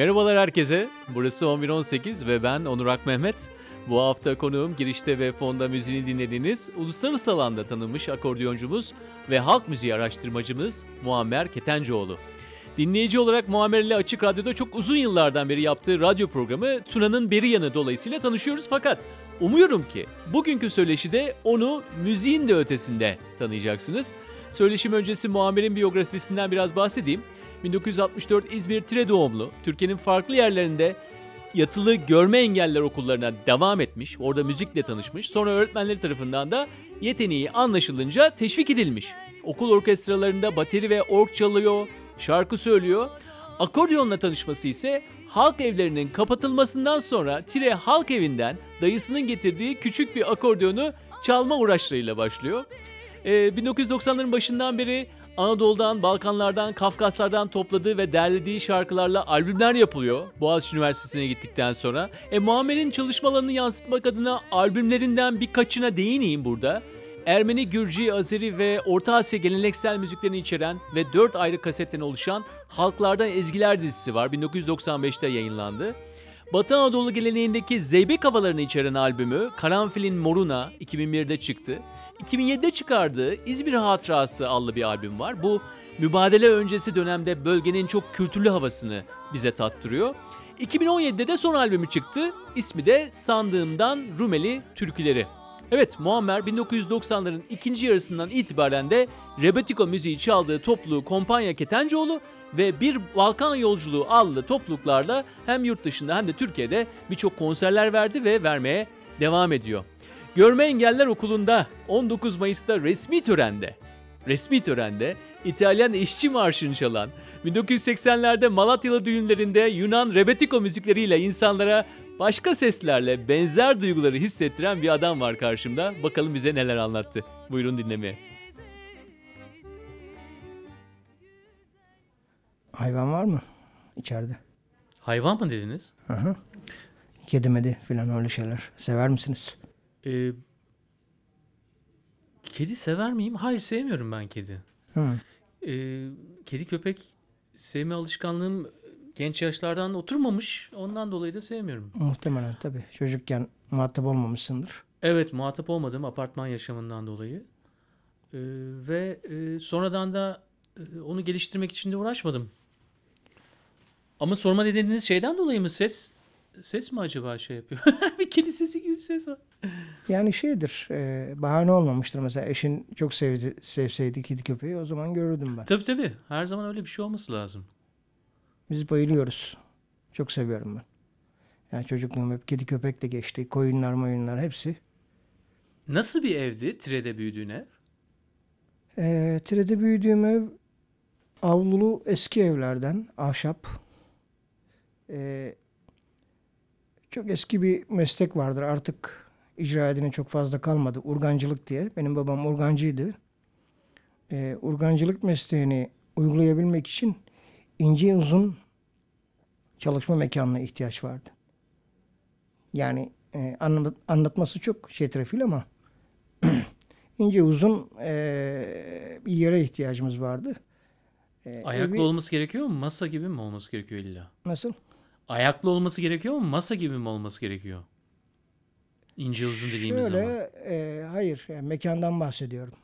Merhabalar herkese. Burası 1118 ve ben Onur Akmehmet. Bu hafta konuğum girişte ve fonda müziğini dinlediğiniz uluslararası alanda tanınmış akordeoncumuz ve halk müziği araştırmacımız Muammer Ketencoğlu. Dinleyici olarak Muammer ile Açık Radyo'da çok uzun yıllardan beri yaptığı radyo programı Tuna'nın Beri Yanı dolayısıyla tanışıyoruz fakat umuyorum ki bugünkü söyleşide onu müziğin de ötesinde tanıyacaksınız. Söyleşim öncesi Muammer'in biyografisinden biraz bahsedeyim. 1964 İzmir Tire doğumlu, Türkiye'nin farklı yerlerinde yatılı görme engeller okullarına devam etmiş, orada müzikle tanışmış. Sonra öğretmenleri tarafından da yeteneği anlaşılınca teşvik edilmiş. Okul orkestralarında bateri ve org çalıyor, şarkı söylüyor. Akordeonla tanışması ise halk evlerinin kapatılmasından sonra Tire Halk Evi'nden dayısının getirdiği küçük bir akordeonu çalma uğraşlarıyla başlıyor. Ee, 1990'ların başından beri Anadolu'dan, Balkanlardan, Kafkaslardan topladığı ve derlediği şarkılarla albümler yapılıyor Boğaziçi Üniversitesi'ne gittikten sonra. E Muammer'in çalışmalarını yansıtmak adına albümlerinden birkaçına değineyim burada. Ermeni, Gürcü, Azeri ve Orta Asya geleneksel müziklerini içeren ve 4 ayrı kasetten oluşan Halklardan Ezgiler dizisi var. 1995'te yayınlandı. Batı Anadolu geleneğindeki zeybek havalarını içeren albümü Karanfilin Moruna 2001'de çıktı. 2007'de çıkardığı İzmir Hatırası adlı bir albüm var. Bu mübadele öncesi dönemde bölgenin çok kültürlü havasını bize tattırıyor. 2017'de de son albümü çıktı. İsmi de Sandığımdan Rumeli Türküleri. Evet Muammer 1990'ların ikinci yarısından itibaren de Rebetiko müziği çaldığı topluluğu Kompanya Ketencoğlu ve Bir Balkan Yolculuğu adlı topluluklarla hem yurt dışında hem de Türkiye'de birçok konserler verdi ve vermeye devam ediyor. Görme Engeller Okulu'nda 19 Mayıs'ta resmi törende, resmi törende İtalyan işçi marşını çalan, 1980'lerde Malatyalı düğünlerinde Yunan rebetiko müzikleriyle insanlara başka seslerle benzer duyguları hissettiren bir adam var karşımda. Bakalım bize neler anlattı. Buyurun dinlemeye. Hayvan var mı içeride? Hayvan mı dediniz? Hı hı. Kedi medi filan öyle şeyler. Sever misiniz? Ee, kedi sever miyim? Hayır sevmiyorum ben kedi. Ee, kedi köpek sevme alışkanlığım genç yaşlardan oturmamış. Ondan dolayı da sevmiyorum. Muhtemelen tabii. Çocukken muhatap olmamışsındır. Evet muhatap olmadım apartman yaşamından dolayı. Ee, ve e, sonradan da e, onu geliştirmek için de uğraşmadım. Ama sorma dediğiniz şeyden dolayı mı ses? Ses mi acaba şey yapıyor? bir kedi sesi gibi bir ses var. Yani şeydir, e, bahane olmamıştır. Mesela eşin çok sevdi, sevseydi kedi köpeği o zaman görürdüm ben. Tabii tabii. Her zaman öyle bir şey olması lazım. Biz bayılıyoruz. Çok seviyorum ben. Yani çocukluğum hep kedi köpekle geçti. Koyunlar moyunlar hepsi. Nasıl bir evdi Tire'de büyüdüğün ev? E, Tire'de büyüdüğüm ev avlulu eski evlerden, ahşap. E, çok eski bir meslek vardır. Artık icra edene çok fazla kalmadı. Urgancılık diye. Benim babam urgancıydı. E, urgancılık mesleğini uygulayabilmek için ince uzun çalışma mekanına ihtiyaç vardı. Yani e, anlat- anlatması çok şetrefil ama ince uzun e, bir yere ihtiyacımız vardı. E, Ayaklı evi- olması gerekiyor mu? Masa gibi mi olması gerekiyor illa? Nasıl? Ayaklı olması gerekiyor mu? Masa gibi mi olması gerekiyor? İnce uzun dediğimiz Şöyle, zaman. e, hayır, yani mekandan bahsediyorum.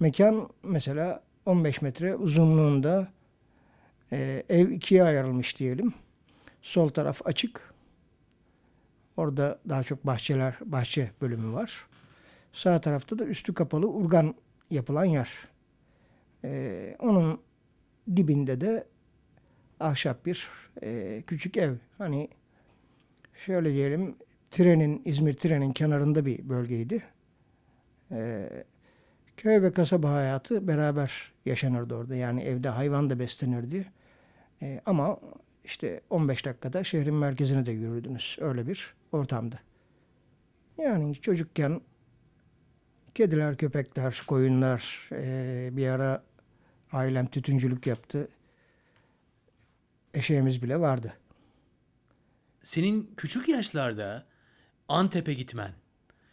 Mekan mesela 15 metre uzunluğunda e, ev ikiye ayrılmış diyelim. Sol taraf açık. Orada daha çok bahçeler, bahçe bölümü var. Sağ tarafta da üstü kapalı urgan yapılan yer. E, onun dibinde de ahşap bir e, küçük ev. Hani şöyle diyelim trenin İzmir trenin kenarında bir bölgeydi. Ee, köy ve kasaba hayatı beraber yaşanırdı orada. Yani evde hayvan da beslenirdi. Ee, ama işte 15 dakikada şehrin merkezine de yürüdünüz. Öyle bir ortamda. Yani çocukken kediler, köpekler, koyunlar ee, bir ara ailem tütüncülük yaptı. Eşeğimiz bile vardı. Senin küçük yaşlarda Antep'e gitmen.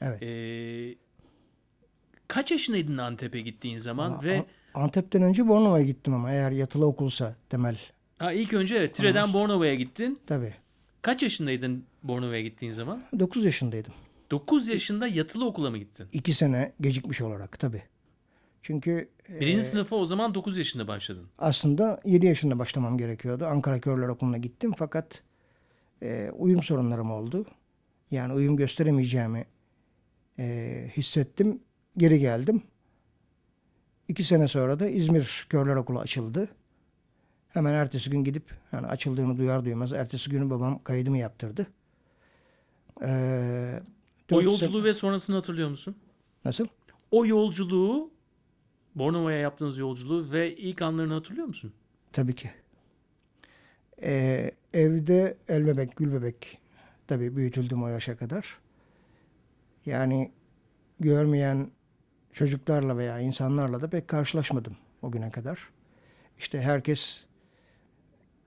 Evet. Ee, kaç yaşındaydın Antep'e gittiğin zaman Ama ve An- Antep'ten önce Bornova'ya gittim ama eğer yatılı okulsa temel Ha, ilk önce evet Tire'den Bornova'ya gittin. Tabii. Kaç yaşındaydın Bornova'ya gittiğin zaman? 9 yaşındaydım. 9 yaşında yatılı okula mı gittin? 2 sene gecikmiş olarak tabii. Çünkü e, Birinci sınıfa o zaman 9 yaşında başladın. aslında 7 yaşında başlamam gerekiyordu. Ankara Körler Okulu'na gittim fakat e, uyum sorunlarım oldu. Yani uyum gösteremeyeceğimi e, hissettim. Geri geldim. İki sene sonra da İzmir Körler Okulu açıldı. Hemen ertesi gün gidip yani açıldığını duyar duymaz ertesi günü babam kaydımı yaptırdı. Ee, O yolculuğu ve sonrasını hatırlıyor musun? Nasıl? O yolculuğu Bornova'ya yaptığınız yolculuğu ve ilk anlarını hatırlıyor musun? Tabii ki. Ee, evde el bebek, gül bebek tabii büyütüldüm o yaşa kadar. Yani görmeyen çocuklarla veya insanlarla da pek karşılaşmadım o güne kadar. İşte herkes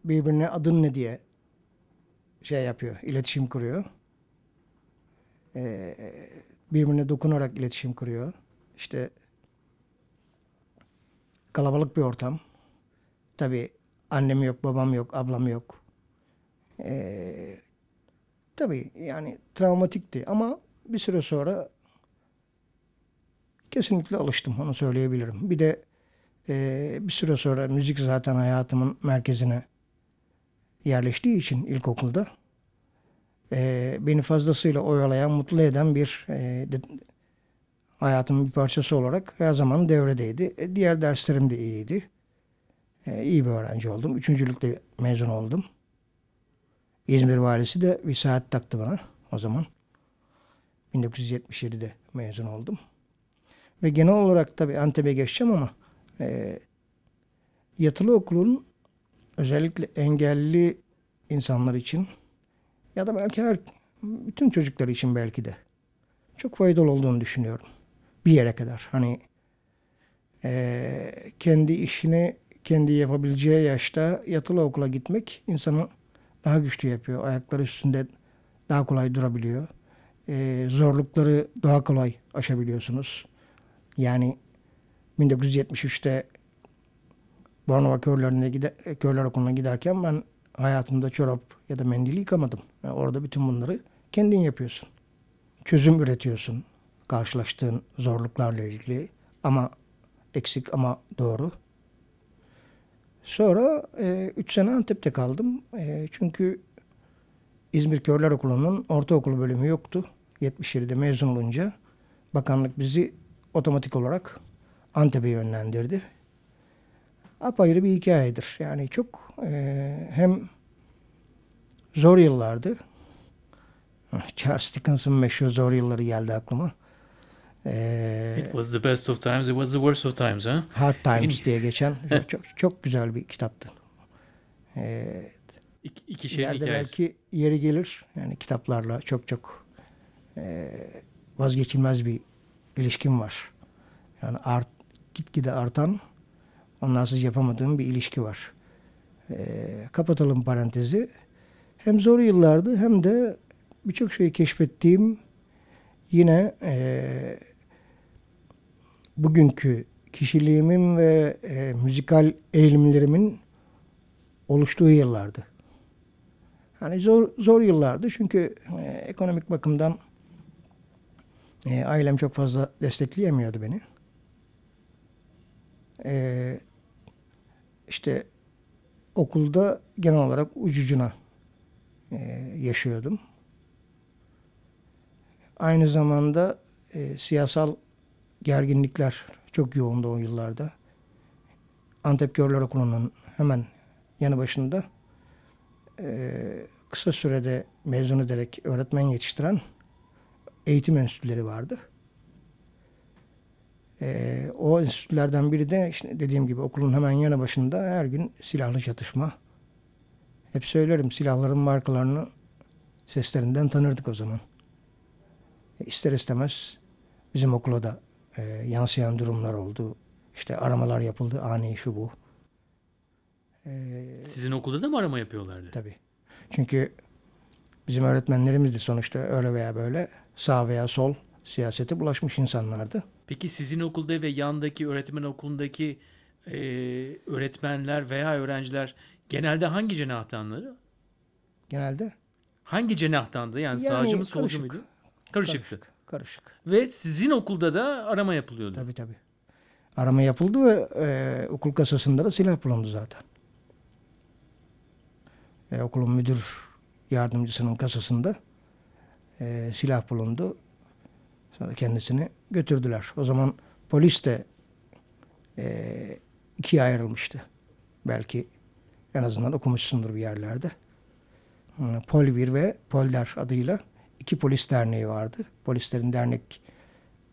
birbirine adın ne diye şey yapıyor, iletişim kuruyor. Ee, birbirine dokunarak iletişim kuruyor. İşte kalabalık bir ortam. Tabii annem yok, babam yok, ablam yok. Ee, tabii yani travmatikti ama bir süre sonra kesinlikle alıştım onu söyleyebilirim. Bir de e, bir süre sonra müzik zaten hayatımın merkezine yerleştiği için ilkokulda e, beni fazlasıyla oyalayan, mutlu eden bir e, hayatımın bir parçası olarak her zaman devredeydi. E, diğer derslerim de iyiydi. E, iyi bir öğrenci oldum. Üçüncülükte mezun oldum. İzmir valisi de bir saat taktı bana o zaman. 1977'de mezun oldum. Ve genel olarak tabii Antep'e geçeceğim ama e, yatılı okulun özellikle engelli insanlar için ya da belki her bütün çocuklar için belki de çok faydalı olduğunu düşünüyorum. Bir yere kadar. Hani eee, kendi işini kendi yapabileceği yaşta yatılı okula gitmek insanı daha güçlü yapıyor. Ayakları üstünde daha kolay durabiliyor. Eee, zorlukları daha kolay aşabiliyorsunuz. Yani 1973'te Bornova Körlerine gide, Körler Okulu'na giderken ben hayatımda çorap ya da mendil yıkamadım. Yani orada bütün bunları kendin yapıyorsun. Çözüm üretiyorsun karşılaştığın zorluklarla ilgili ama eksik ama doğru. Sonra 3 sene Antep'te kaldım. E, çünkü İzmir Körler Okulu'nun ortaokul bölümü yoktu. 77'de mezun olunca bakanlık bizi otomatik olarak Antep'e yönlendirdi. Apayrı bir hikayedir. Yani çok e, hem zor yıllardı. Charles Dickens'ın meşhur zor yılları geldi aklıma. E, It was the best of times, it was the worst of times, ha? Hard Times diye geçen çok, çok, çok güzel bir kitaptı. E, İki, iki şeyin ileride hikayesi. belki yeri gelir. Yani kitaplarla çok çok e, vazgeçilmez bir ilişkim var. Yani art, gitgide artan onlarsız yapamadığım bir ilişki var. E, kapatalım parantezi. Hem zor yıllardı hem de birçok şeyi keşfettiğim yine e, bugünkü kişiliğimin ve e, müzikal eğilimlerimin oluştuğu yıllardı. Hani zor zor yıllardı çünkü e, ekonomik bakımdan e, ailem çok fazla destekleyemiyordu beni. E, işte okulda genel olarak ucucuna e, yaşıyordum. Aynı zamanda e, siyasal gerginlikler çok yoğundu o yıllarda. Antep Körler Okulu'nun hemen yanı başında e, kısa sürede mezun ederek öğretmen yetiştiren eğitim enstitüleri vardı. E, o enstitülerden biri de işte dediğim gibi okulun hemen yanı başında her gün silahlı çatışma. Hep söylerim silahların markalarını seslerinden tanırdık o zaman. E, ister istemez bizim okula da e, yansıyan durumlar oldu. İşte aramalar yapıldı ani şu bu. E, Sizin okulda da mı arama yapıyorlardı? Tabii. Çünkü bizim öğretmenlerimiz de sonuçta öyle veya böyle sağ veya sol siyasete bulaşmış insanlardı. Peki sizin okulda ve yandaki öğretmen okulundaki e, öğretmenler veya öğrenciler Genelde hangi cenahtanları? Genelde Hangi cenahtandı? Yani, Yani sağcı mı solcu muydu? Karışıktı. karışık. Ve sizin okulda da arama yapılıyordu. Tabii tabii. Arama yapıldı ve e, okul kasasında da silah bulundu zaten. E, okulun müdür yardımcısının kasasında e, silah bulundu. Sonra kendisini götürdüler. O zaman polis de e, ikiye ayrılmıştı. Belki en azından okumuşsundur bir yerlerde. Polvir ve Polder adıyla iki polis derneği vardı. Polislerin dernek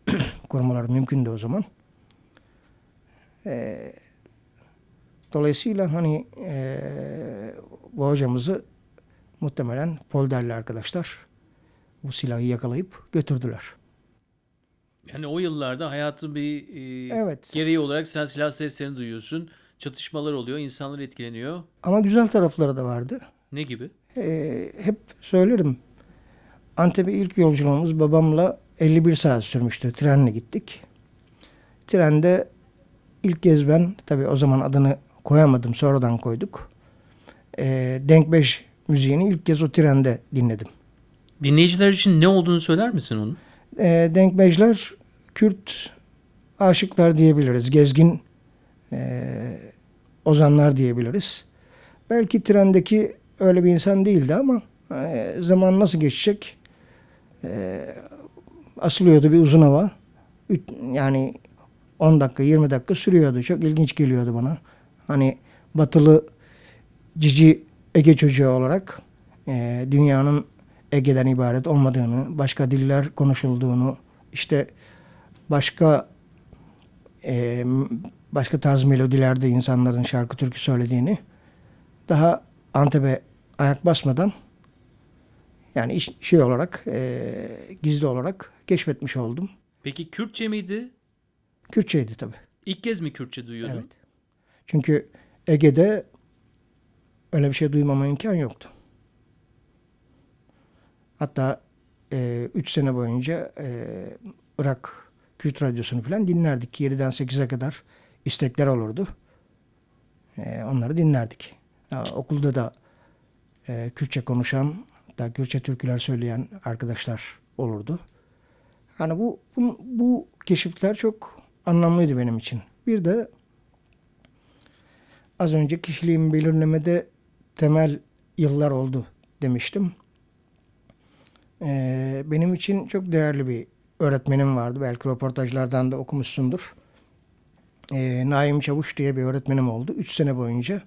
kurmaları mümkündü o zaman. Ee, dolayısıyla hani ee, bu hocamızı muhtemelen polderli arkadaşlar bu silahı yakalayıp götürdüler. Yani o yıllarda hayatın bir e, Evet. gereği olarak sen silah seslerini duyuyorsun. Çatışmalar oluyor, insanlar etkileniyor. Ama güzel tarafları da vardı. Ne gibi? Ee, hep söylerim. Antep'e ilk yolculuğumuz babamla 51 saat sürmüştü. Trenle gittik. Trende ilk kez ben, tabii o zaman adını koyamadım, sonradan koyduk. Ee, Denk 5 müziğini ilk kez o trende dinledim. Dinleyiciler için ne olduğunu söyler misin onun? E, denkmejler Kürt aşıklar diyebiliriz. Gezgin e, ozanlar diyebiliriz. Belki trendeki öyle bir insan değildi ama e, zaman nasıl geçecek? E, asılıyordu bir uzun hava. Yani 10 dakika 20 dakika sürüyordu. Çok ilginç geliyordu bana. Hani batılı cici Ege çocuğu olarak e, dünyanın Ege'den ibaret olmadığını, başka diller konuşulduğunu, işte başka e, başka tarz melodilerde insanların şarkı türkü söylediğini daha Antep'e ayak basmadan yani iş, şey olarak e, gizli olarak keşfetmiş oldum. Peki Kürtçe miydi? Kürtçeydi tabii. İlk kez mi Kürtçe duyuyordun? Evet. Çünkü Ege'de öyle bir şey duymama imkan yoktu. Hatta 3 sene boyunca e, Irak Kürt Radyosu'nu falan dinlerdik. 7'den 8'e kadar istekler olurdu. E, onları dinlerdik. Ya, okulda da e, Kürtçe konuşan, da Kürtçe türküler söyleyen arkadaşlar olurdu. Hani bu, bu, bu keşifler çok anlamlıydı benim için. Bir de az önce kişiliğimi belirlemede temel yıllar oldu demiştim. Ee, benim için çok değerli bir öğretmenim vardı. Belki röportajlardan da okumuşsundur. Ee, Naim Çavuş diye bir öğretmenim oldu. Üç sene boyunca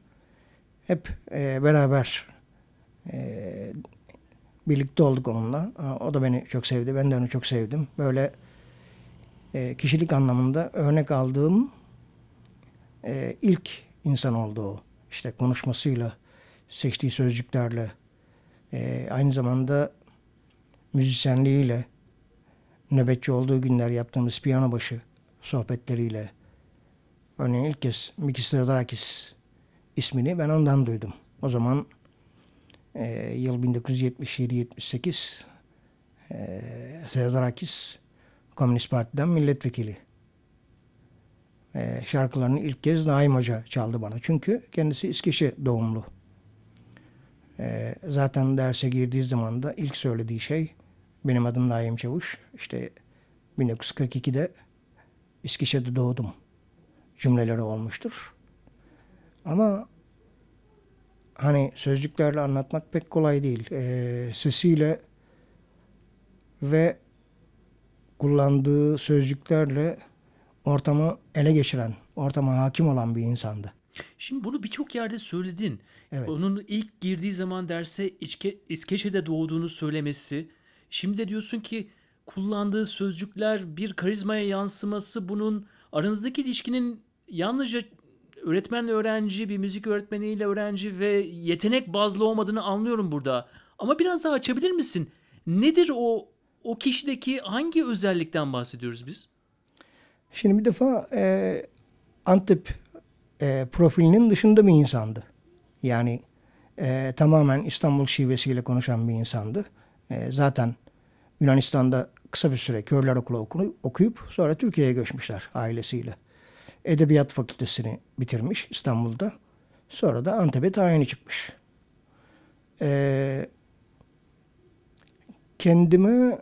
hep e, beraber e, birlikte olduk onunla. O da beni çok sevdi. Ben de onu çok sevdim. Böyle e, kişilik anlamında örnek aldığım e, ilk insan oldu o. İşte konuşmasıyla, seçtiği sözcüklerle, e, aynı zamanda müzisyenliğiyle, nöbetçi olduğu günler yaptığımız piyano başı sohbetleriyle. Örneğin ilk kez Mikis Theodorakis ismini ben ondan duydum. O zaman e, yıl 1977-78 e, Theodorakis Komünist Parti'den milletvekili. E, şarkılarını ilk kez Naim Hoca çaldı bana. Çünkü kendisi İskeçe doğumlu. E, zaten derse girdiği zaman da ilk söylediği şey benim adım Naim Çavuş. İşte 1942'de İskeçe'de doğdum cümleleri olmuştur. Ama hani sözcüklerle anlatmak pek kolay değil. E, sesiyle ve kullandığı sözcüklerle ortamı ele geçiren, ortama hakim olan bir insandı. Şimdi bunu birçok yerde söyledin. Evet. Onun ilk girdiği zaman derse İçke, İskeçe'de doğduğunu söylemesi. Şimdi de diyorsun ki kullandığı sözcükler bir karizmaya yansıması bunun aranızdaki ilişkinin yalnızca öğretmenle öğrenci, bir müzik öğretmeniyle öğrenci ve yetenek bazlı olmadığını anlıyorum burada. Ama biraz daha açabilir misin? Nedir o o kişideki hangi özellikten bahsediyoruz biz? Şimdi bir defa e, Antep e, profilinin dışında bir insandı. Yani e, tamamen İstanbul şivesiyle konuşan bir insandı. E, zaten Yunanistan'da kısa bir süre körler okulu okuyup sonra Türkiye'ye göçmüşler ailesiyle. Edebiyat fakültesini bitirmiş İstanbul'da. Sonra da Antep'e tayini çıkmış. Ee, kendime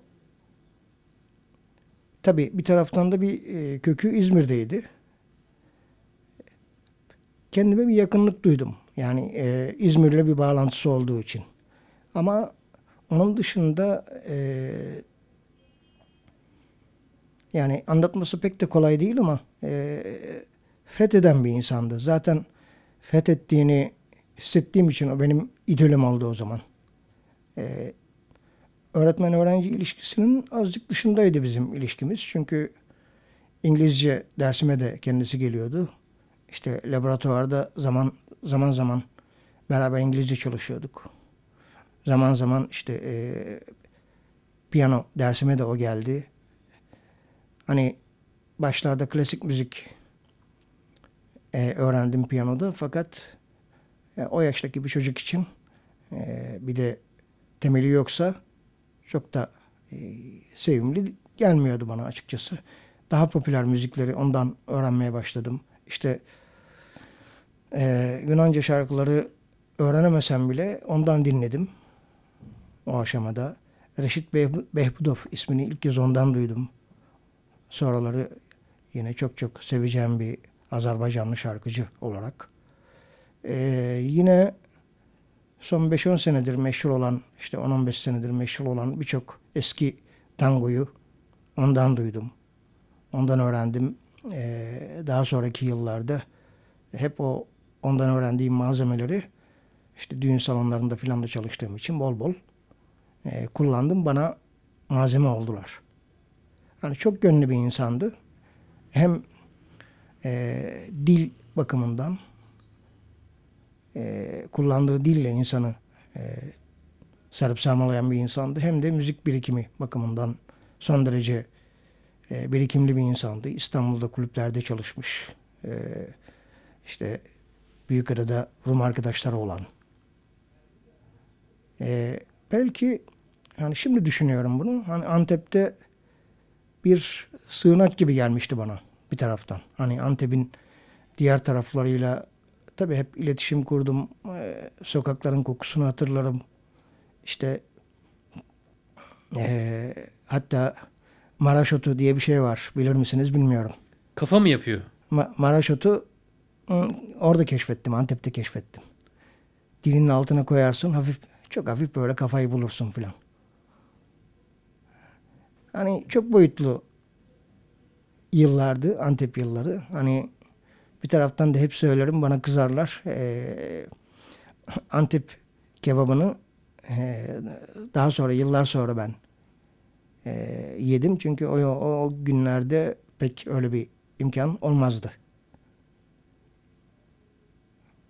tabii bir taraftan da bir e, kökü İzmir'deydi. Kendime bir yakınlık duydum. Yani e, İzmir'le bir bağlantısı olduğu için. Ama onun dışında e, yani anlatması pek de kolay değil ama e, fetheden bir insandı. Zaten fethettiğini hissettiğim için o benim idolüm oldu o zaman. E, öğretmen öğrenci ilişkisinin azıcık dışındaydı bizim ilişkimiz. Çünkü İngilizce dersime de kendisi geliyordu. İşte laboratuvarda zaman zaman zaman beraber İngilizce çalışıyorduk. Zaman zaman işte e, piyano dersime de o geldi. Hani başlarda klasik müzik e, öğrendim piyanoda fakat e, o yaştaki bir çocuk için e, bir de temeli yoksa çok da e, sevimli gelmiyordu bana açıkçası. Daha popüler müzikleri ondan öğrenmeye başladım. İşte e, Yunanca şarkıları öğrenemesem bile ondan dinledim o aşamada. Reşit Behb- Behbudov ismini ilk kez ondan duydum. Sonraları yine çok çok seveceğim bir Azerbaycanlı şarkıcı olarak. Ee, yine son 5-10 senedir meşhur olan, işte 10-15 senedir meşhur olan birçok eski tangoyu ondan duydum. Ondan öğrendim. Ee, daha sonraki yıllarda hep o ondan öğrendiğim malzemeleri işte düğün salonlarında filan da çalıştığım için bol bol e, kullandım. Bana malzeme oldular. Yani çok gönlü bir insandı. Hem e, dil bakımından e, kullandığı dille insanı e, sarıp sarmalayan bir insandı. Hem de müzik birikimi bakımından son derece e, birikimli bir insandı. İstanbul'da kulüplerde çalışmış. E, işte Büyükada'da Rum arkadaşları olan. E, belki yani şimdi düşünüyorum bunu. Hani Antep'te bir sığınak gibi gelmişti bana bir taraftan. Hani Antep'in diğer taraflarıyla tabii hep iletişim kurdum. Ee, sokakların kokusunu hatırlarım. İşte ee, hatta Maraşotu diye bir şey var. Bilir misiniz bilmiyorum. Kafa mı yapıyor? Ma- Maraşotu hı, orada keşfettim. Antep'te keşfettim. Dilinin altına koyarsın. Hafif çok hafif böyle kafayı bulursun filan. Hani çok boyutlu yıllardı Antep yılları. Hani bir taraftan da hep söylerim bana kızarlar. Ee, Antep kebabını e, daha sonra yıllar sonra ben e, yedim. Çünkü o, o, o günlerde pek öyle bir imkan olmazdı.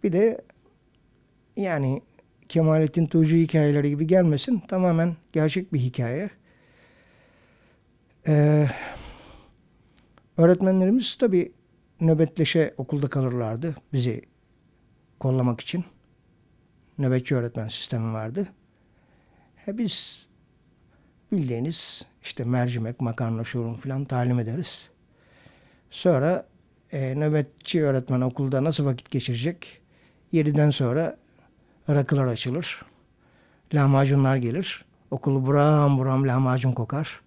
Bir de yani Kemalettin Tuğcu hikayeleri gibi gelmesin. Tamamen gerçek bir hikaye. Ee, öğretmenlerimiz tabii nöbetleşe okulda kalırlardı bizi kollamak için. Nöbetçi öğretmen sistemi vardı. He biz bildiğiniz işte mercimek, makarna, şurun filan talim ederiz. Sonra e, nöbetçi öğretmen okulda nasıl vakit geçirecek? 7'den sonra rakılar açılır. Lahmacunlar gelir. Okulu buram buram lahmacun kokar.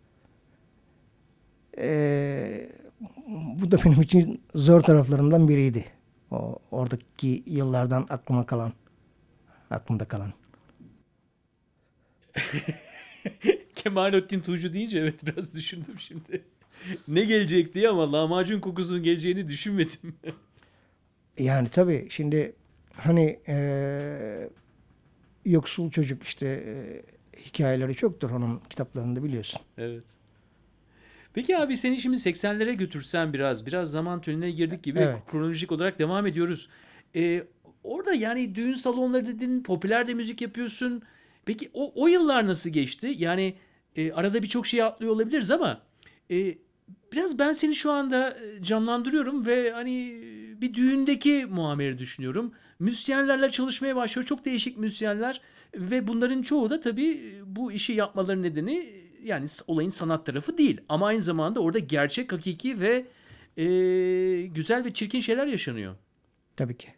Ee, bu da benim için zor taraflarından biriydi. O oradaki yıllardan aklıma kalan, aklımda kalan. Kemalettin Tuğcu deyince evet biraz düşündüm şimdi. ne gelecek diye ama lahmacun kokusunun geleceğini düşünmedim. Yani tabii şimdi hani eee, yoksul çocuk işte eee, hikayeleri çoktur onun kitaplarında biliyorsun. evet. Peki abi seni şimdi 80'lere götürsen biraz, biraz zaman tüneline girdik gibi Evet. kronolojik olarak devam ediyoruz. Ee, orada yani düğün salonları dedin, popüler de müzik yapıyorsun. Peki o, o yıllar nasıl geçti? Yani e, arada birçok şey atlıyor olabiliriz ama e, biraz ben seni şu anda e, canlandırıyorum ve hani bir düğündeki muameri düşünüyorum. Müzisyenlerle çalışmaya başlıyor. Çok değişik müzisyenler ve bunların çoğu da tabii e, bu işi yapmaları nedeni e, yani olayın sanat tarafı değil. Ama aynı zamanda orada gerçek, hakiki ve e, güzel ve çirkin şeyler yaşanıyor. Tabii ki.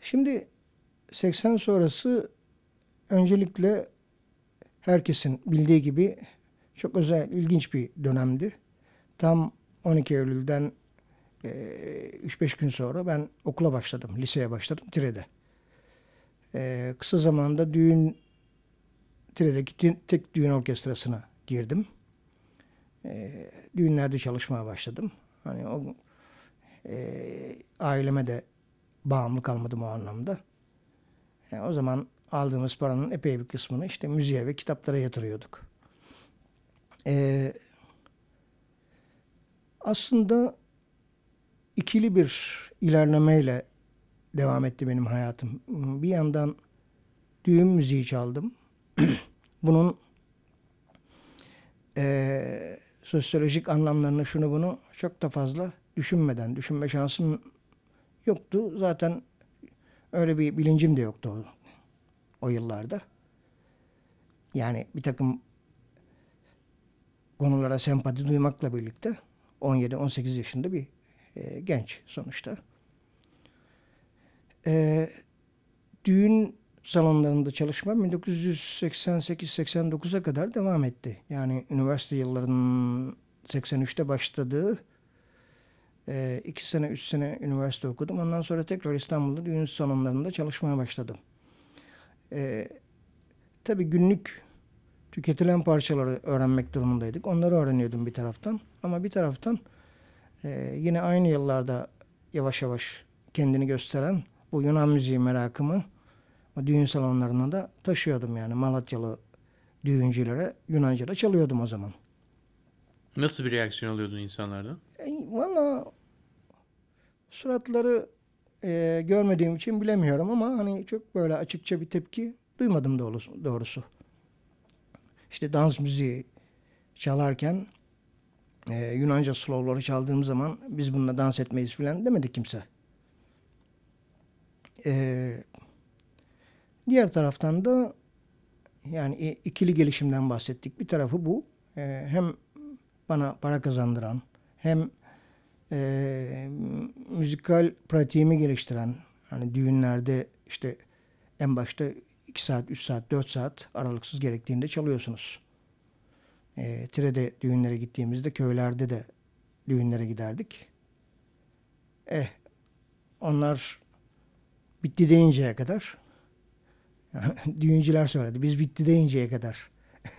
Şimdi 80 sonrası öncelikle herkesin bildiği gibi çok özel, ilginç bir dönemdi. Tam 12 Eylül'den e, 3-5 gün sonra ben okula başladım, liseye başladım Tire'de. E, kısa zamanda düğün, Tire'deki tek düğün orkestrasına girdim. E, düğünlerde çalışmaya başladım. Hani o e, aileme de bağımlı kalmadım o anlamda. Yani o zaman aldığımız paranın epey bir kısmını işte müziğe ve kitaplara yatırıyorduk. Ee, aslında ikili bir ilerlemeyle devam etti benim hayatım. Bir yandan düğün müziği çaldım. Bunun eee, sosyolojik anlamlarını şunu bunu çok da fazla düşünmeden, düşünme şansım yoktu. Zaten öyle bir bilincim de yoktu o, o yıllarda. Yani bir takım konulara sempati duymakla birlikte 17-18 yaşında bir e, genç sonuçta. E, düğün salonlarında çalışmam 1988-89'a kadar devam etti. Yani üniversite yıllarının 83'te başladığı e, iki sene, üç sene üniversite okudum. Ondan sonra tekrar İstanbul'da düğün salonlarında çalışmaya başladım. E, tabii günlük tüketilen parçaları öğrenmek durumundaydık. Onları öğreniyordum bir taraftan. Ama bir taraftan e, yine aynı yıllarda yavaş yavaş kendini gösteren bu Yunan müziği merakımı düğün salonlarına da taşıyordum yani Malatyalı düğüncülere Yunanca da çalıyordum o zaman. Nasıl bir reaksiyon alıyordun insanlardan? E, Valla suratları e, görmediğim için bilemiyorum ama hani çok böyle açıkça bir tepki duymadım doğrusu. doğrusu. İşte dans müziği çalarken e, Yunanca slowları çaldığım zaman biz bununla dans etmeyiz filan demedi kimse. E, diğer taraftan da yani ikili gelişimden bahsettik. Bir tarafı bu. E, hem bana para kazandıran hem e, müzikal pratiğimi geliştiren hani düğünlerde işte en başta 2 saat, 3 saat, 4 saat aralıksız gerektiğinde çalıyorsunuz. E, Tire'de düğünlere gittiğimizde köylerde de düğünlere giderdik. Eh onlar bitti deyinceye kadar düğüncüler söyledi. Biz bitti deyinceye kadar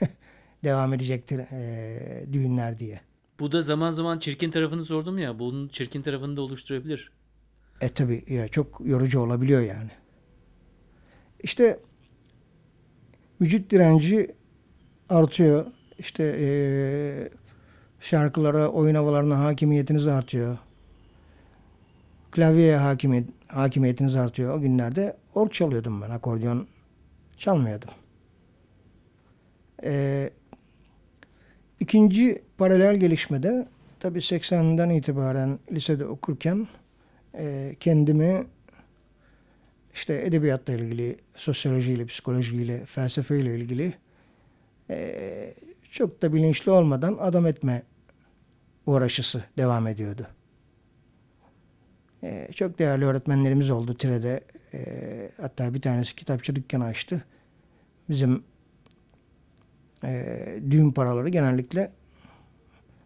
devam edecektir e, düğünler diye. Bu da zaman zaman çirkin tarafını sordum ya. Bunun çirkin tarafını da oluşturabilir. E tabi ya çok yorucu olabiliyor yani. İşte vücut direnci artıyor. İşte e, şarkılara, oyun havalarına hakimiyetiniz artıyor. Klavyeye hakimiyet, hakimiyetiniz artıyor. O günlerde org çalıyordum ben. Akordeon çalmıyordum. E, ikinci paralel gelişmede tabii 80'den itibaren lisede okurken e, kendimi işte edebiyatla ilgili, sosyolojiyle, psikolojiyle, felsefeyle ilgili e, çok da bilinçli olmadan adam etme uğraşısı devam ediyordu. E, çok değerli öğretmenlerimiz oldu Tire'de. E, hatta bir tanesi kitapçı dükkanı açtı. Bizim e, düğün paraları genellikle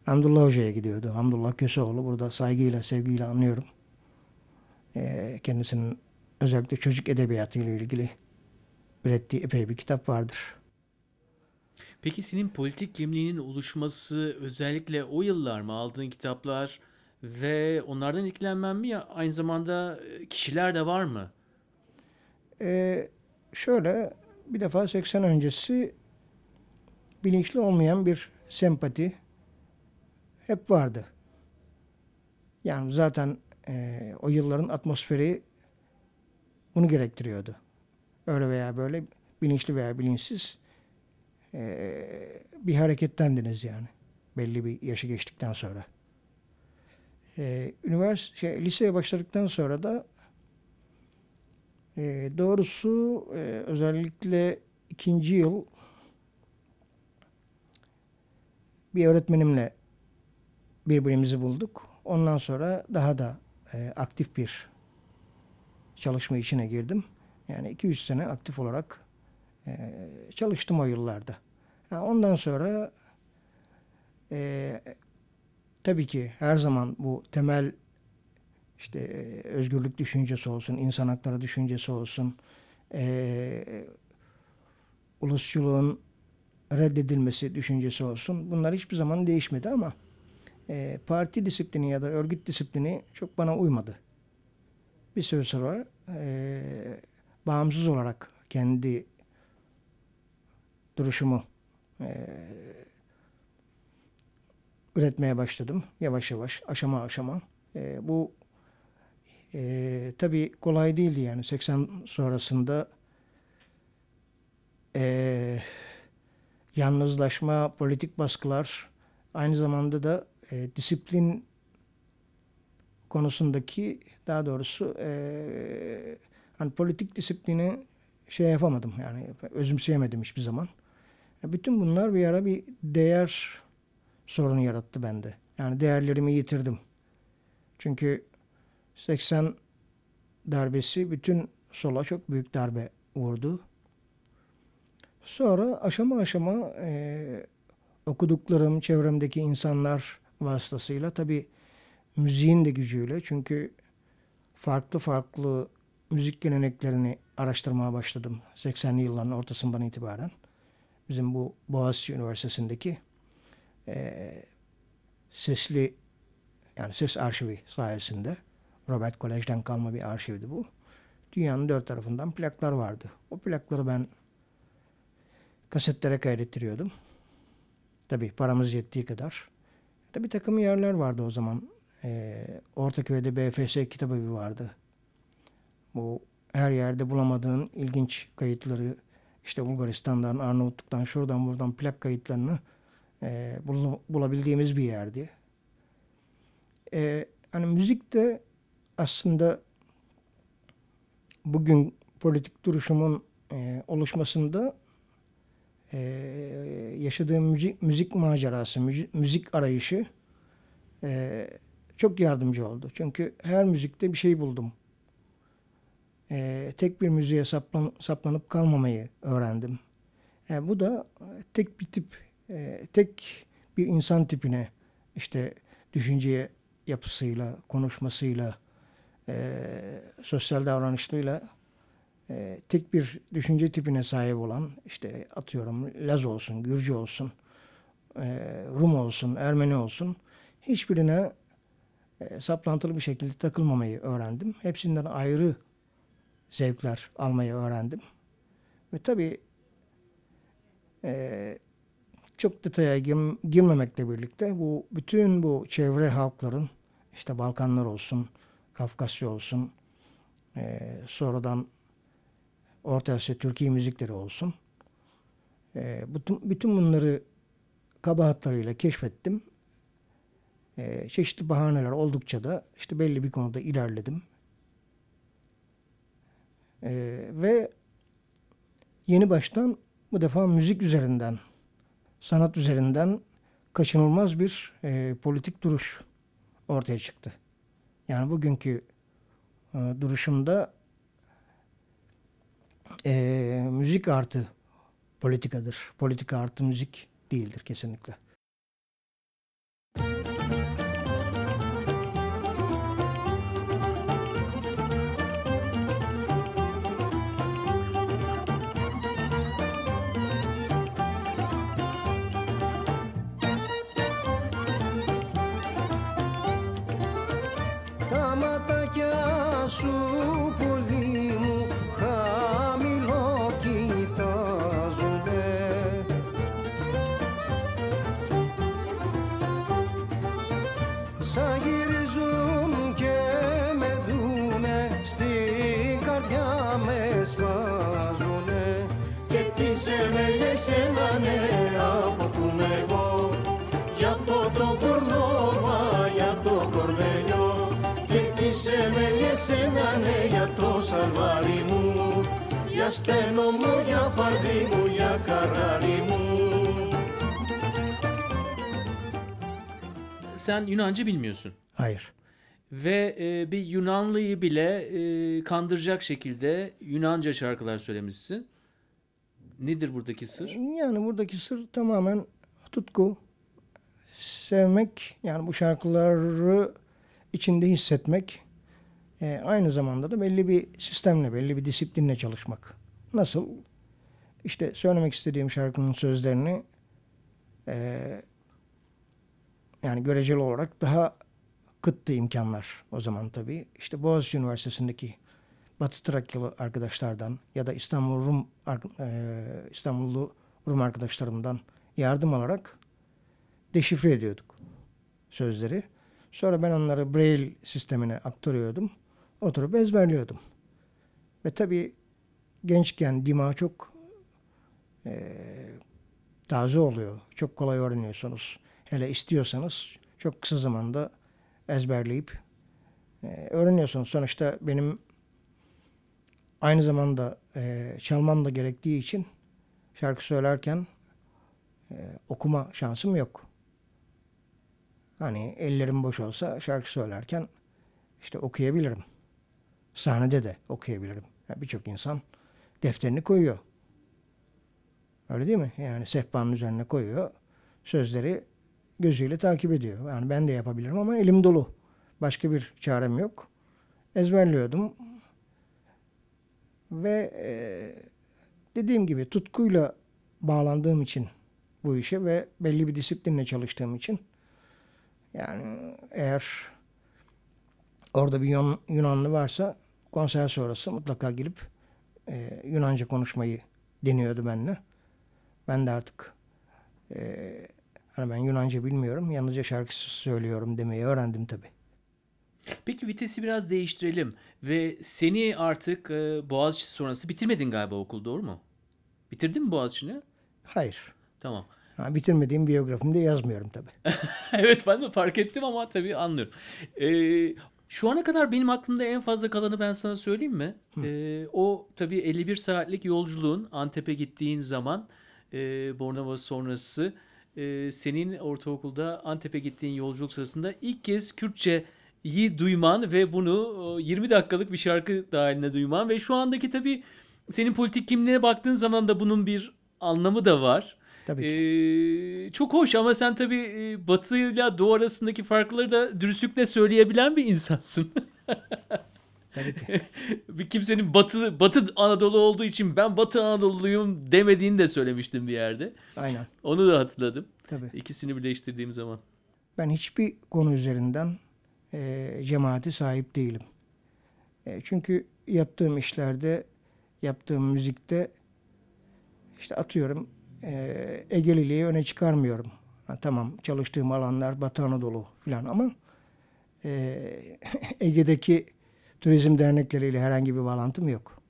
Hamdullah Hoca'ya gidiyordu. Hamdullah Köseoğlu burada saygıyla, sevgiyle anlıyorum. Ee, kendisinin özellikle çocuk edebiyatı ile ilgili ürettiği epey bir kitap vardır. Peki senin politik kimliğinin oluşması özellikle o yıllar mı aldığın kitaplar ve onlardan etkilenmen mi ya aynı zamanda e, kişiler de var mı? Ee, şöyle bir defa 80 öncesi bilinçli olmayan bir sempati hep vardı. Yani zaten e, o yılların atmosferi bunu gerektiriyordu. Öyle veya böyle bilinçli veya bilinçsiz e, bir harekettendiniz yani. Belli bir yaşı geçtikten sonra. E, üniversite, şey, liseye başladıktan sonra da e, doğrusu e, özellikle ikinci yıl bir öğretmenimle birbirimizi bulduk. Ondan sonra daha da e, aktif bir çalışma içine girdim. Yani 200 sene aktif olarak e, çalıştım o yıllarda. Ha, ondan sonra e, tabii ki her zaman bu temel işte e, özgürlük düşüncesi olsun, insan hakları düşüncesi olsun, e, ulusçuluğun reddedilmesi düşüncesi olsun. Bunlar hiçbir zaman değişmedi ama e, parti disiplini ya da örgüt disiplini çok bana uymadı. Bir süre sonra e, bağımsız olarak kendi duruşumu e, üretmeye başladım. Yavaş yavaş, aşama aşama. E, bu e, tabii kolay değildi yani 80 sonrasında e, yalnızlaşma, politik baskılar, aynı zamanda da e, disiplin konusundaki daha doğrusu e, hani politik disiplini şey yapamadım yani özümseyemedim hiçbir zaman. Bütün bunlar bir ara bir değer sorunu yarattı bende. Yani değerlerimi yitirdim. Çünkü 80 darbesi bütün sola çok büyük darbe vurdu. Sonra aşama aşama e, okuduklarım, çevremdeki insanlar vasıtasıyla tabii müziğin de gücüyle çünkü farklı farklı müzik geleneklerini araştırmaya başladım 80'li yılların ortasından itibaren. Bizim bu Boğaziçi Üniversitesi'ndeki e, sesli yani ses arşivi sayesinde Robert Kolej'den kalma bir arşivdi bu. Dünyanın dört tarafından plaklar vardı. O plakları ben kasetlere kaydettiriyordum. Tabii paramız yettiği kadar. Tabii takım yerler vardı o zaman. Ee, Ortaköy'de BFS kitabevi vardı. Bu her yerde bulamadığın ilginç kayıtları işte Bulgaristan'dan, Arnavutluk'tan, şuradan buradan plak kayıtlarını e, bul- bulabildiğimiz bir yerdi. E, hani müzik de aslında bugün politik duruşumun e, oluşmasında e, yaşadığım müzik, müzik macerası, müzik, müzik arayışı e, çok yardımcı oldu. Çünkü her müzikte bir şey buldum. E, tek bir müziğe saplan, saplanıp kalmamayı öğrendim. E, bu da tek bir tip, e, tek bir insan tipine işte düşünceye yapısıyla, konuşmasıyla, e, sosyal davranışlarıyla e, tek bir düşünce tipine sahip olan işte atıyorum Laz olsun, Gürcü olsun, e, Rum olsun, Ermeni olsun hiçbirine e, saplantılı bir şekilde takılmamayı öğrendim. Hepsinden ayrı zevkler almayı öğrendim. Ve tabii çok detaya gir- girmemekle birlikte bu bütün bu çevre halkların işte Balkanlar olsun, Kafkasya olsun, e, sonradan Orta Asya Türkiye müzikleri olsun. E, bütün, bütün bunları kabahatlarıyla keşfettim. E, çeşitli bahaneler oldukça da işte belli bir konuda ilerledim. E, ve yeni baştan bu defa müzik üzerinden, sanat üzerinden kaçınılmaz bir e, politik duruş ortaya çıktı. Yani bugünkü e, duruşumda e, müzik artı politikadır. Politika artı müzik değildir kesinlikle. Τα εμέλιες εμάνε από που εγώ για από το κορνόβα, για το κορδελιό και τις εμέλιες ένανε για το σαλβάρι μου για στένο μου, για φαρδί μου, για καράρι μου Sen Yunanca bilmiyorsun Hayır. ve e, bir Yunanlıyı bile e, kandıracak şekilde Yunanca şarkılar söylemişsin. Nedir buradaki sır? Yani buradaki sır tamamen tutku, sevmek, yani bu şarkıları içinde hissetmek, e, aynı zamanda da belli bir sistemle, belli bir disiplinle çalışmak. Nasıl? İşte söylemek istediğim şarkının sözlerini e, yani göreceli olarak daha kıttı imkanlar o zaman tabii. İşte Boğaziçi Üniversitesi'ndeki Batı Trakyalı arkadaşlardan ya da İstanbul Rum e, İstanbullu Rum arkadaşlarımdan yardım alarak deşifre ediyorduk sözleri. Sonra ben onları Braille sistemine aktarıyordum. Oturup ezberliyordum. Ve tabii gençken dima çok e, taze oluyor. Çok kolay öğreniyorsunuz. Hele istiyorsanız çok kısa zamanda ezberleyip e, öğreniyorsunuz. Sonuçta benim aynı zamanda e, çalmam da gerektiği için şarkı söylerken e, okuma şansım yok. Hani ellerim boş olsa şarkı söylerken işte okuyabilirim. Sahnede de okuyabilirim. Yani Birçok insan defterini koyuyor. Öyle değil mi? Yani sehpanın üzerine koyuyor. Sözleri gözüyle takip ediyor. Yani ben de yapabilirim ama elim dolu. Başka bir çarem yok. Ezberliyordum. Ve e, dediğim gibi tutkuyla bağlandığım için bu işe ve belli bir disiplinle çalıştığım için yani eğer orada bir Yun- Yunanlı varsa konser sonrası mutlaka gelip e, Yunanca konuşmayı deniyordu benimle. Ben de artık e, hani ben Yunanca bilmiyorum, yalnızca şarkı söylüyorum demeyi öğrendim tabii. Peki vitesi biraz değiştirelim ve seni artık e, Boğaziçi sonrası bitirmedin galiba okul doğru mu? Bitirdin mi Boğaziçi'ni? Hayır. Tamam. Ha, bitirmediğim biyografimde yazmıyorum tabii. evet ben de fark ettim ama tabii anlıyorum. Ee, şu ana kadar benim aklımda en fazla kalanı ben sana söyleyeyim mi? Ee, o tabii 51 saatlik yolculuğun Antep'e gittiğin zaman e, Bornova sonrası e, senin ortaokulda Antep'e gittiğin yolculuk sırasında ilk kez Kürtçeyi duyman ve bunu e, 20 dakikalık bir şarkı dahilinde duyman ve şu andaki tabii senin politik kimliğine baktığın zaman da bunun bir anlamı da var. Tabii ki. Ee, çok hoş ama sen tabii e, Batı ile Doğu arasındaki farkları da dürüstlükle söyleyebilen bir insansın. Tabii ki. bir kimsenin Batı Batı Anadolu olduğu için ben Batı Anadolu'luyum demediğini de söylemiştim bir yerde. Aynen. Onu da hatırladım. Tabii. İkisini birleştirdiğim zaman. Ben hiçbir konu üzerinden e, sahip değilim. E, çünkü yaptığım işlerde, yaptığım müzikte işte atıyorum e, Egeliliği öne çıkarmıyorum. Ha, tamam çalıştığım alanlar Batı Anadolu falan ama e, Ege'deki turizm dernekleriyle herhangi bir bağlantım yok.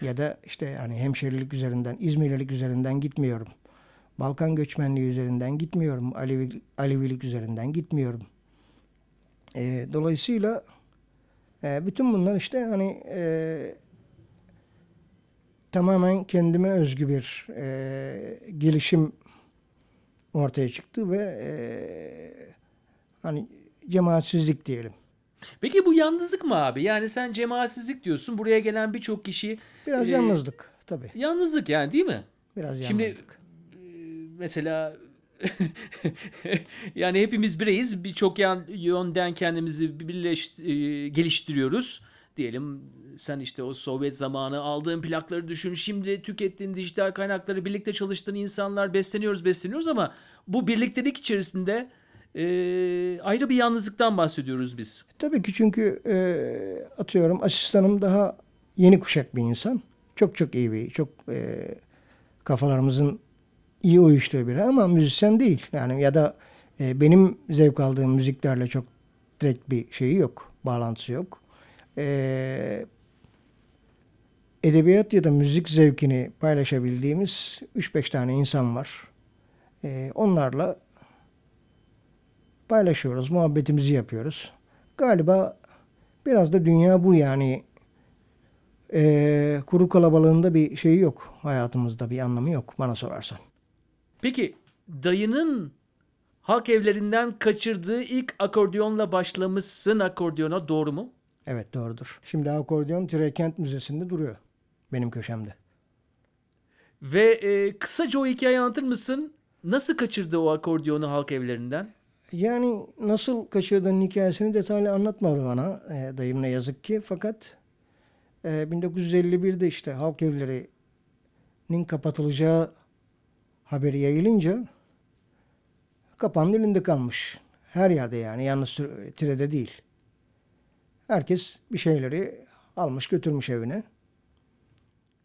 Ya da işte yani hemşerilik üzerinden, İzmirlilik üzerinden gitmiyorum. Balkan göçmenliği üzerinden gitmiyorum. Alevi, Alevilik üzerinden gitmiyorum. E, dolayısıyla e, bütün bunlar işte hani e, tamamen kendime özgü bir e, gelişim ortaya çıktı ve e, hani cemaatsizlik diyelim. Peki bu yalnızlık mı abi? Yani sen cemaatsizlik diyorsun. Buraya gelen birçok kişi Biraz e, yalnızlık tabii. Yalnızlık yani değil mi? Biraz Şimdi yalnızlık. mesela yani hepimiz bireyiz. Birçok yönden kendimizi birleş, e, geliştiriyoruz. Diyelim sen işte o Sovyet zamanı aldığın plakları düşün. Şimdi tükettiğin dijital kaynakları birlikte çalıştığın insanlar besleniyoruz besleniyoruz ama bu birliktelik içerisinde e, ayrı bir yalnızlıktan bahsediyoruz biz. Tabii ki çünkü e, atıyorum asistanım daha yeni kuşak bir insan. Çok çok iyi bir, çok e, kafalarımızın iyi uyuştuğu biri ama müzisyen değil. Yani ya da e, benim zevk aldığım müziklerle çok direkt bir şeyi yok, bağlantısı yok. E, edebiyat ya da müzik zevkini paylaşabildiğimiz 3-5 tane insan var. E, onlarla paylaşıyoruz, muhabbetimizi yapıyoruz. Galiba biraz da dünya bu yani. Ee, kuru kalabalığında bir şeyi yok. Hayatımızda bir anlamı yok bana sorarsan. Peki dayının halk evlerinden kaçırdığı ilk akordeonla başlamışsın akordiyona doğru mu? Evet doğrudur. Şimdi akordeon Tirekent Müzesi'nde duruyor. Benim köşemde. Ve e, kısaca o hikayeyi anlatır mısın? Nasıl kaçırdı o akordiyonu halk evlerinden? Yani nasıl kaçırdığının hikayesini detaylı anlatmadı bana e, dayım ne yazık ki. Fakat e, 1951'de işte halk evlerinin kapatılacağı haberi yayılınca kapandı elinde kalmış. Her yerde yani yalnız Tire'de değil. Herkes bir şeyleri almış götürmüş evine.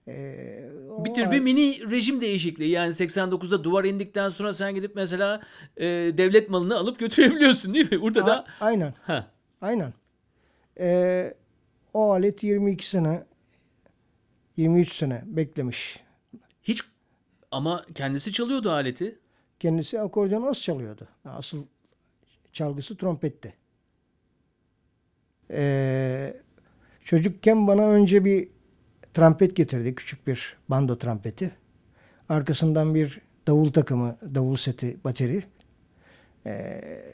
E, o Bir tür bir mini rejim değişikliği. Yani 89'da duvar indikten sonra sen gidip mesela e, devlet malını alıp götürebiliyorsun değil mi? Burada A- da aynen. ha, Aynen. Ee, o alet 22 sene 23 sene beklemiş. hiç ama kendisi çalıyordu aleti. Kendisi akordeon az çalıyordu. Asıl çalgısı trompetti. Ee, çocukken bana önce bir trompet getirdi. Küçük bir bando trompeti. Arkasından bir davul takımı, davul seti, bateri. Ee,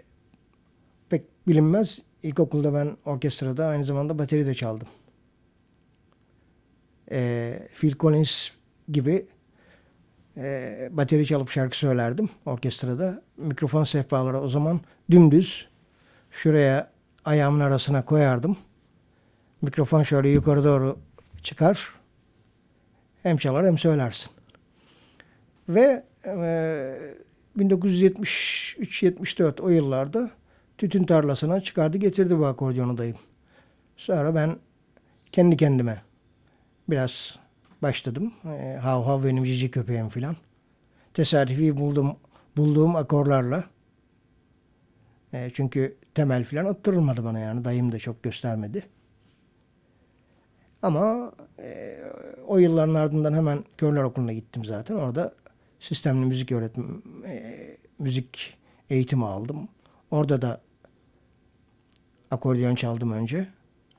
pek bilinmez. İlkokulda ben orkestrada aynı zamanda bateri de çaldım. Ee, Phil Collins gibi e, bateri çalıp şarkı söylerdim orkestrada. Mikrofon sehpaları o zaman dümdüz şuraya ayağımın arasına koyardım. Mikrofon şöyle yukarı doğru çıkar. Hem çalar hem söylersin. Ve e, 1973-74 o yıllarda tütün tarlasına çıkardı getirdi bu akordiyonu dayım. Sonra ben kendi kendime biraz başladım. E, hav hav benim cici köpeğim filan. Tesadüfi buldum, bulduğum akorlarla. E, çünkü temel filan attırılmadı bana yani. Dayım da çok göstermedi. Ama e, o yılların ardından hemen Körler Okulu'na gittim zaten. Orada sistemli müzik öğretim, e, müzik eğitimi aldım. Orada da akordeon çaldım önce.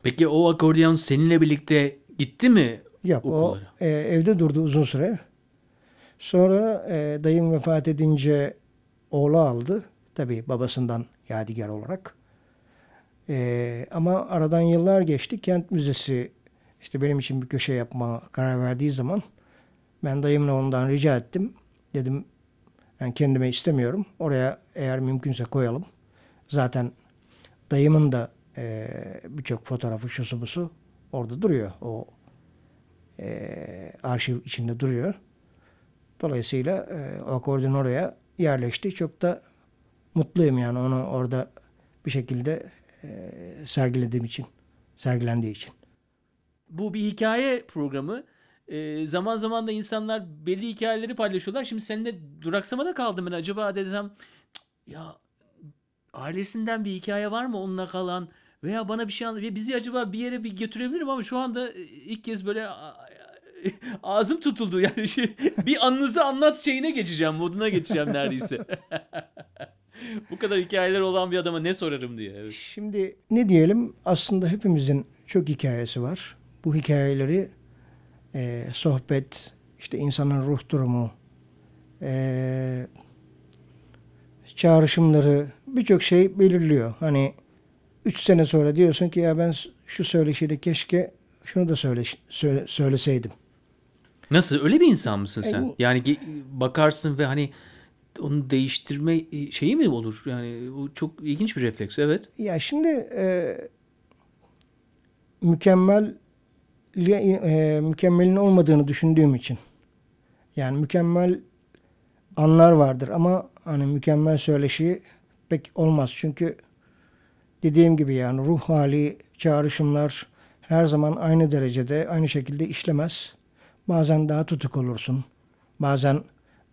Peki o akordeon seninle birlikte gitti mi Yok o e, evde durdu uzun süre. Sonra e, dayım vefat edince oğlu aldı. Tabii babasından yadigar olarak. E, ama aradan yıllar geçti. Kent Müzesi işte benim için bir köşe yapma karar verdiği zaman ben dayımla ondan rica ettim. Dedim ben kendime istemiyorum. Oraya eğer mümkünse koyalım. Zaten dayımın da e, birçok fotoğrafı şusu busu orada duruyor. O e, arşiv içinde duruyor. Dolayısıyla e, o akordeon oraya yerleşti. Çok da mutluyum yani onu orada bir şekilde e, sergilediğim için, sergilendiği için. Bu bir hikaye programı. Ee, zaman zaman da insanlar belli hikayeleri paylaşıyorlar. Şimdi seninle duraksamada kaldım ben. Acaba dedim ya ailesinden bir hikaye var mı onunla kalan veya bana bir şey anlat. Bizi acaba bir yere bir götürebilirim ama şu anda e, ilk kez böyle ağzım tutuldu yani şey, bir anınızı anlat şeyine geçeceğim moduna geçeceğim neredeyse. Bu kadar hikayeler olan bir adama ne sorarım diye. Evet. Şimdi ne diyelim aslında hepimizin çok hikayesi var. Bu hikayeleri e, sohbet, işte insanın ruh durumu, e, çağrışımları birçok şey belirliyor. Hani üç sene sonra diyorsun ki ya ben şu söyleşide keşke şunu da söyle, söyle söyleseydim. Nasıl öyle bir insan mısın E, sen? Yani ge- bakarsın ve hani onu değiştirme e, şeyi mi olur? Yani o çok ilginç bir refleks. Evet. Ya şimdi e, mükemmel e, mükemmelin olmadığını düşündüğüm için yani mükemmel anlar vardır ama hani mükemmel söyleşi pek olmaz çünkü dediğim gibi yani ruh hali, çağrışımlar her zaman aynı derecede, aynı şekilde işlemez. Bazen daha tutuk olursun, bazen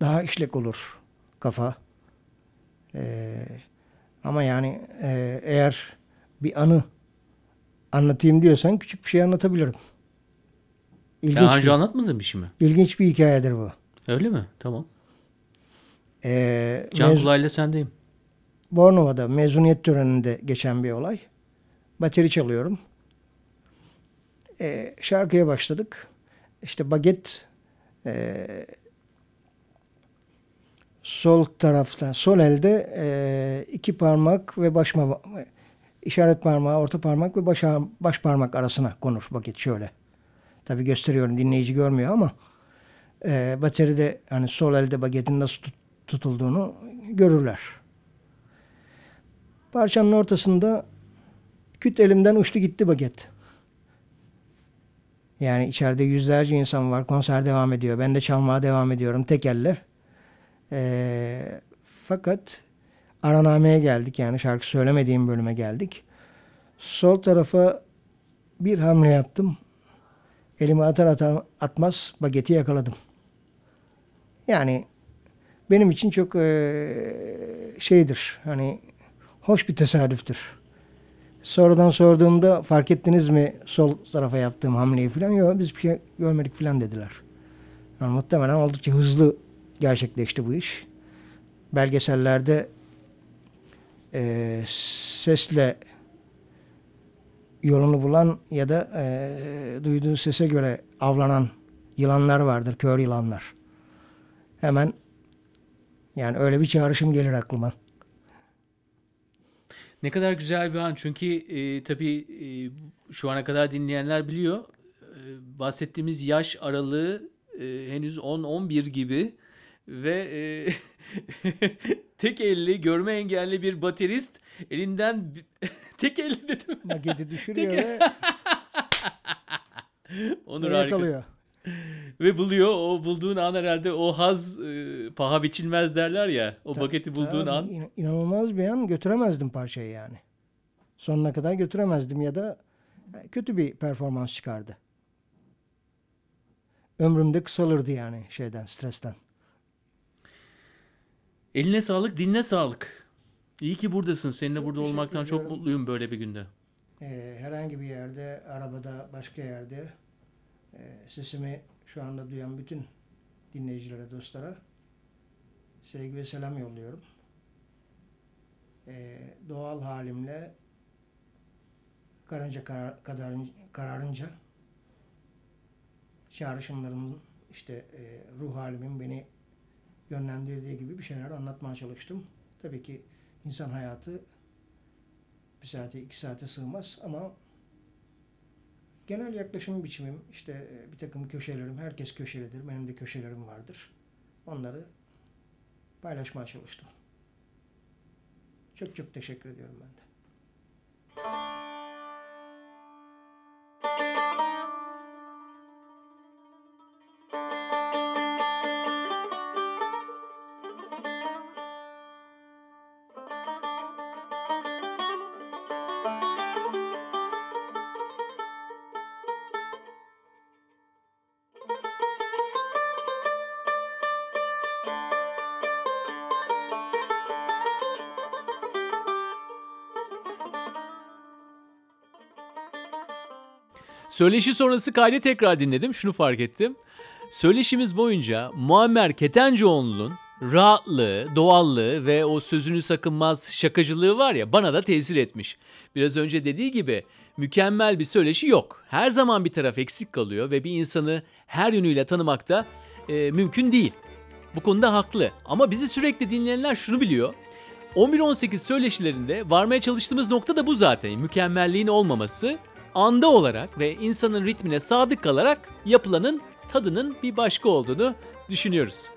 daha işlek olur kafa. Ee, ama yani e, eğer bir anı anlatayım diyorsan küçük bir şey anlatabilirim. İlginç, Daha önce bir, anlatmadığın bir şey mi? ilginç bir hikayedir bu. Öyle mi? Tamam. Ee, Can kulağıyla sendeyim. Bornova'da mezuniyet töreninde geçen bir olay. Bateri çalıyorum. Ee, şarkıya başladık. İşte baget e, Sol tarafta, sol elde e, iki parmak ve baş ma- işaret parmağı, orta parmak ve baş, baş parmak arasına konur baget şöyle. Tabi gösteriyorum dinleyici görmüyor ama e, bateride hani sol elde bagetin nasıl tut- tutulduğunu görürler. Parçanın ortasında küt elimden uçtu gitti baget. Yani içeride yüzlerce insan var. Konser devam ediyor. Ben de çalmaya devam ediyorum tek elle. Ee, fakat aranameye geldik. Yani şarkı söylemediğim bölüme geldik. Sol tarafa bir hamle yaptım. Elimi atar atar atmaz bageti yakaladım. Yani benim için çok eee, şeydir. Hani hoş bir tesadüftür. Sonradan sorduğumda fark ettiniz mi sol tarafa yaptığım hamleyi falan? Yok biz bir şey görmedik falan dediler. Yani muhtemelen oldukça hızlı gerçekleşti bu iş. Belgesellerde eee, sesle yolunu bulan ya da eee, duyduğu sese göre avlanan yılanlar vardır, kör yılanlar. Hemen yani öyle bir çağrışım gelir aklıma. Ne kadar güzel bir an çünkü e, tabii e, şu ana kadar dinleyenler biliyor. E, bahsettiğimiz yaş aralığı e, henüz 10-11 gibi ve e, tek elli görme engelli bir baterist elinden tek elli dedim. Magedi düşürüyor Tek- ve, Onur harikasın. Ve buluyor. O bulduğun an herhalde o haz e, paha biçilmez derler ya. O paketi bulduğun Tabii, an. in- inanılmaz bir an götüremezdim parçayı yani. Sonuna kadar götüremezdim ya da e, kötü bir performans çıkardı. Ömrümde kısalırdı yani şeyden, stresten. Eline sağlık, diline sağlık. İyi ki buradasın. Seninle burada teşekkür olmaktan çok ediyorum. mutluyum böyle bir günde. Ee, herhangi bir yerde, arabada, başka yerde e, sesimi şu anda duyan bütün dinleyicilere, dostlara sevgi ve selam yolluyorum. Ee, doğal halimle karınca karar, kadarın- kararınca çağrışımlarımın işte e, ruh halimin beni yönlendirdiği gibi bir şeyler anlatmaya çalıştım. Tabii ki insan hayatı bir saate iki saate sığmaz ama genel yaklaşım biçimim işte e, bir takım köşelerim herkes köşelidir benim de köşelerim vardır onları paylaşmaya çalıştım. Çok çok teşekkür ediyorum ben de. Söyleşi sonrası kaydı tekrar dinledim. Şunu fark ettim. Söyleşimiz boyunca Muammer Ketencoğlu'nun rahatlığı, doğallığı ve o sözünü sakınmaz şakacılığı var ya bana da tesir etmiş. Biraz önce dediği gibi mükemmel bir söyleşi yok. Her zaman bir taraf eksik kalıyor ve bir insanı her yönüyle tanımakta e, mümkün değil. Bu konuda haklı ama bizi sürekli dinleyenler şunu biliyor. 11-18 söyleşilerinde varmaya çalıştığımız nokta da bu zaten. Mükemmelliğin olmaması, anda olarak ve insanın ritmine sadık kalarak yapılanın tadının bir başka olduğunu düşünüyoruz.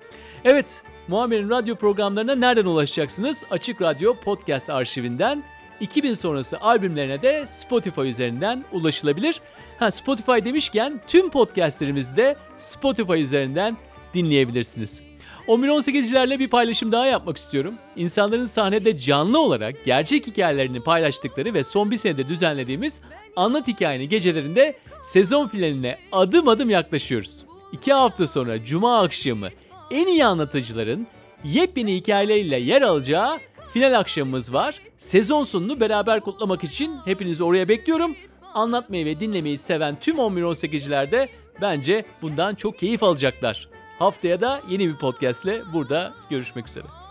Evet, Muammer'in radyo programlarına nereden ulaşacaksınız? Açık Radyo Podcast arşivinden 2000 sonrası albümlerine de Spotify üzerinden ulaşılabilir. Ha Spotify demişken tüm podcastlerimizi de Spotify üzerinden dinleyebilirsiniz. 11-18'cilerle bir paylaşım daha yapmak istiyorum. İnsanların sahnede canlı olarak gerçek hikayelerini paylaştıkları ve son bir senedir düzenlediğimiz Anlat Hikayeni gecelerinde sezon finaline adım adım yaklaşıyoruz. İki hafta sonra Cuma akşamı en iyi anlatıcıların yepyeni hikayeleriyle yer alacağı final akşamımız var. Sezon sonunu beraber kutlamak için hepinizi oraya bekliyorum. Anlatmayı ve dinlemeyi seven tüm 11-18'ciler de bence bundan çok keyif alacaklar. Haftaya da yeni bir podcastle burada görüşmek üzere.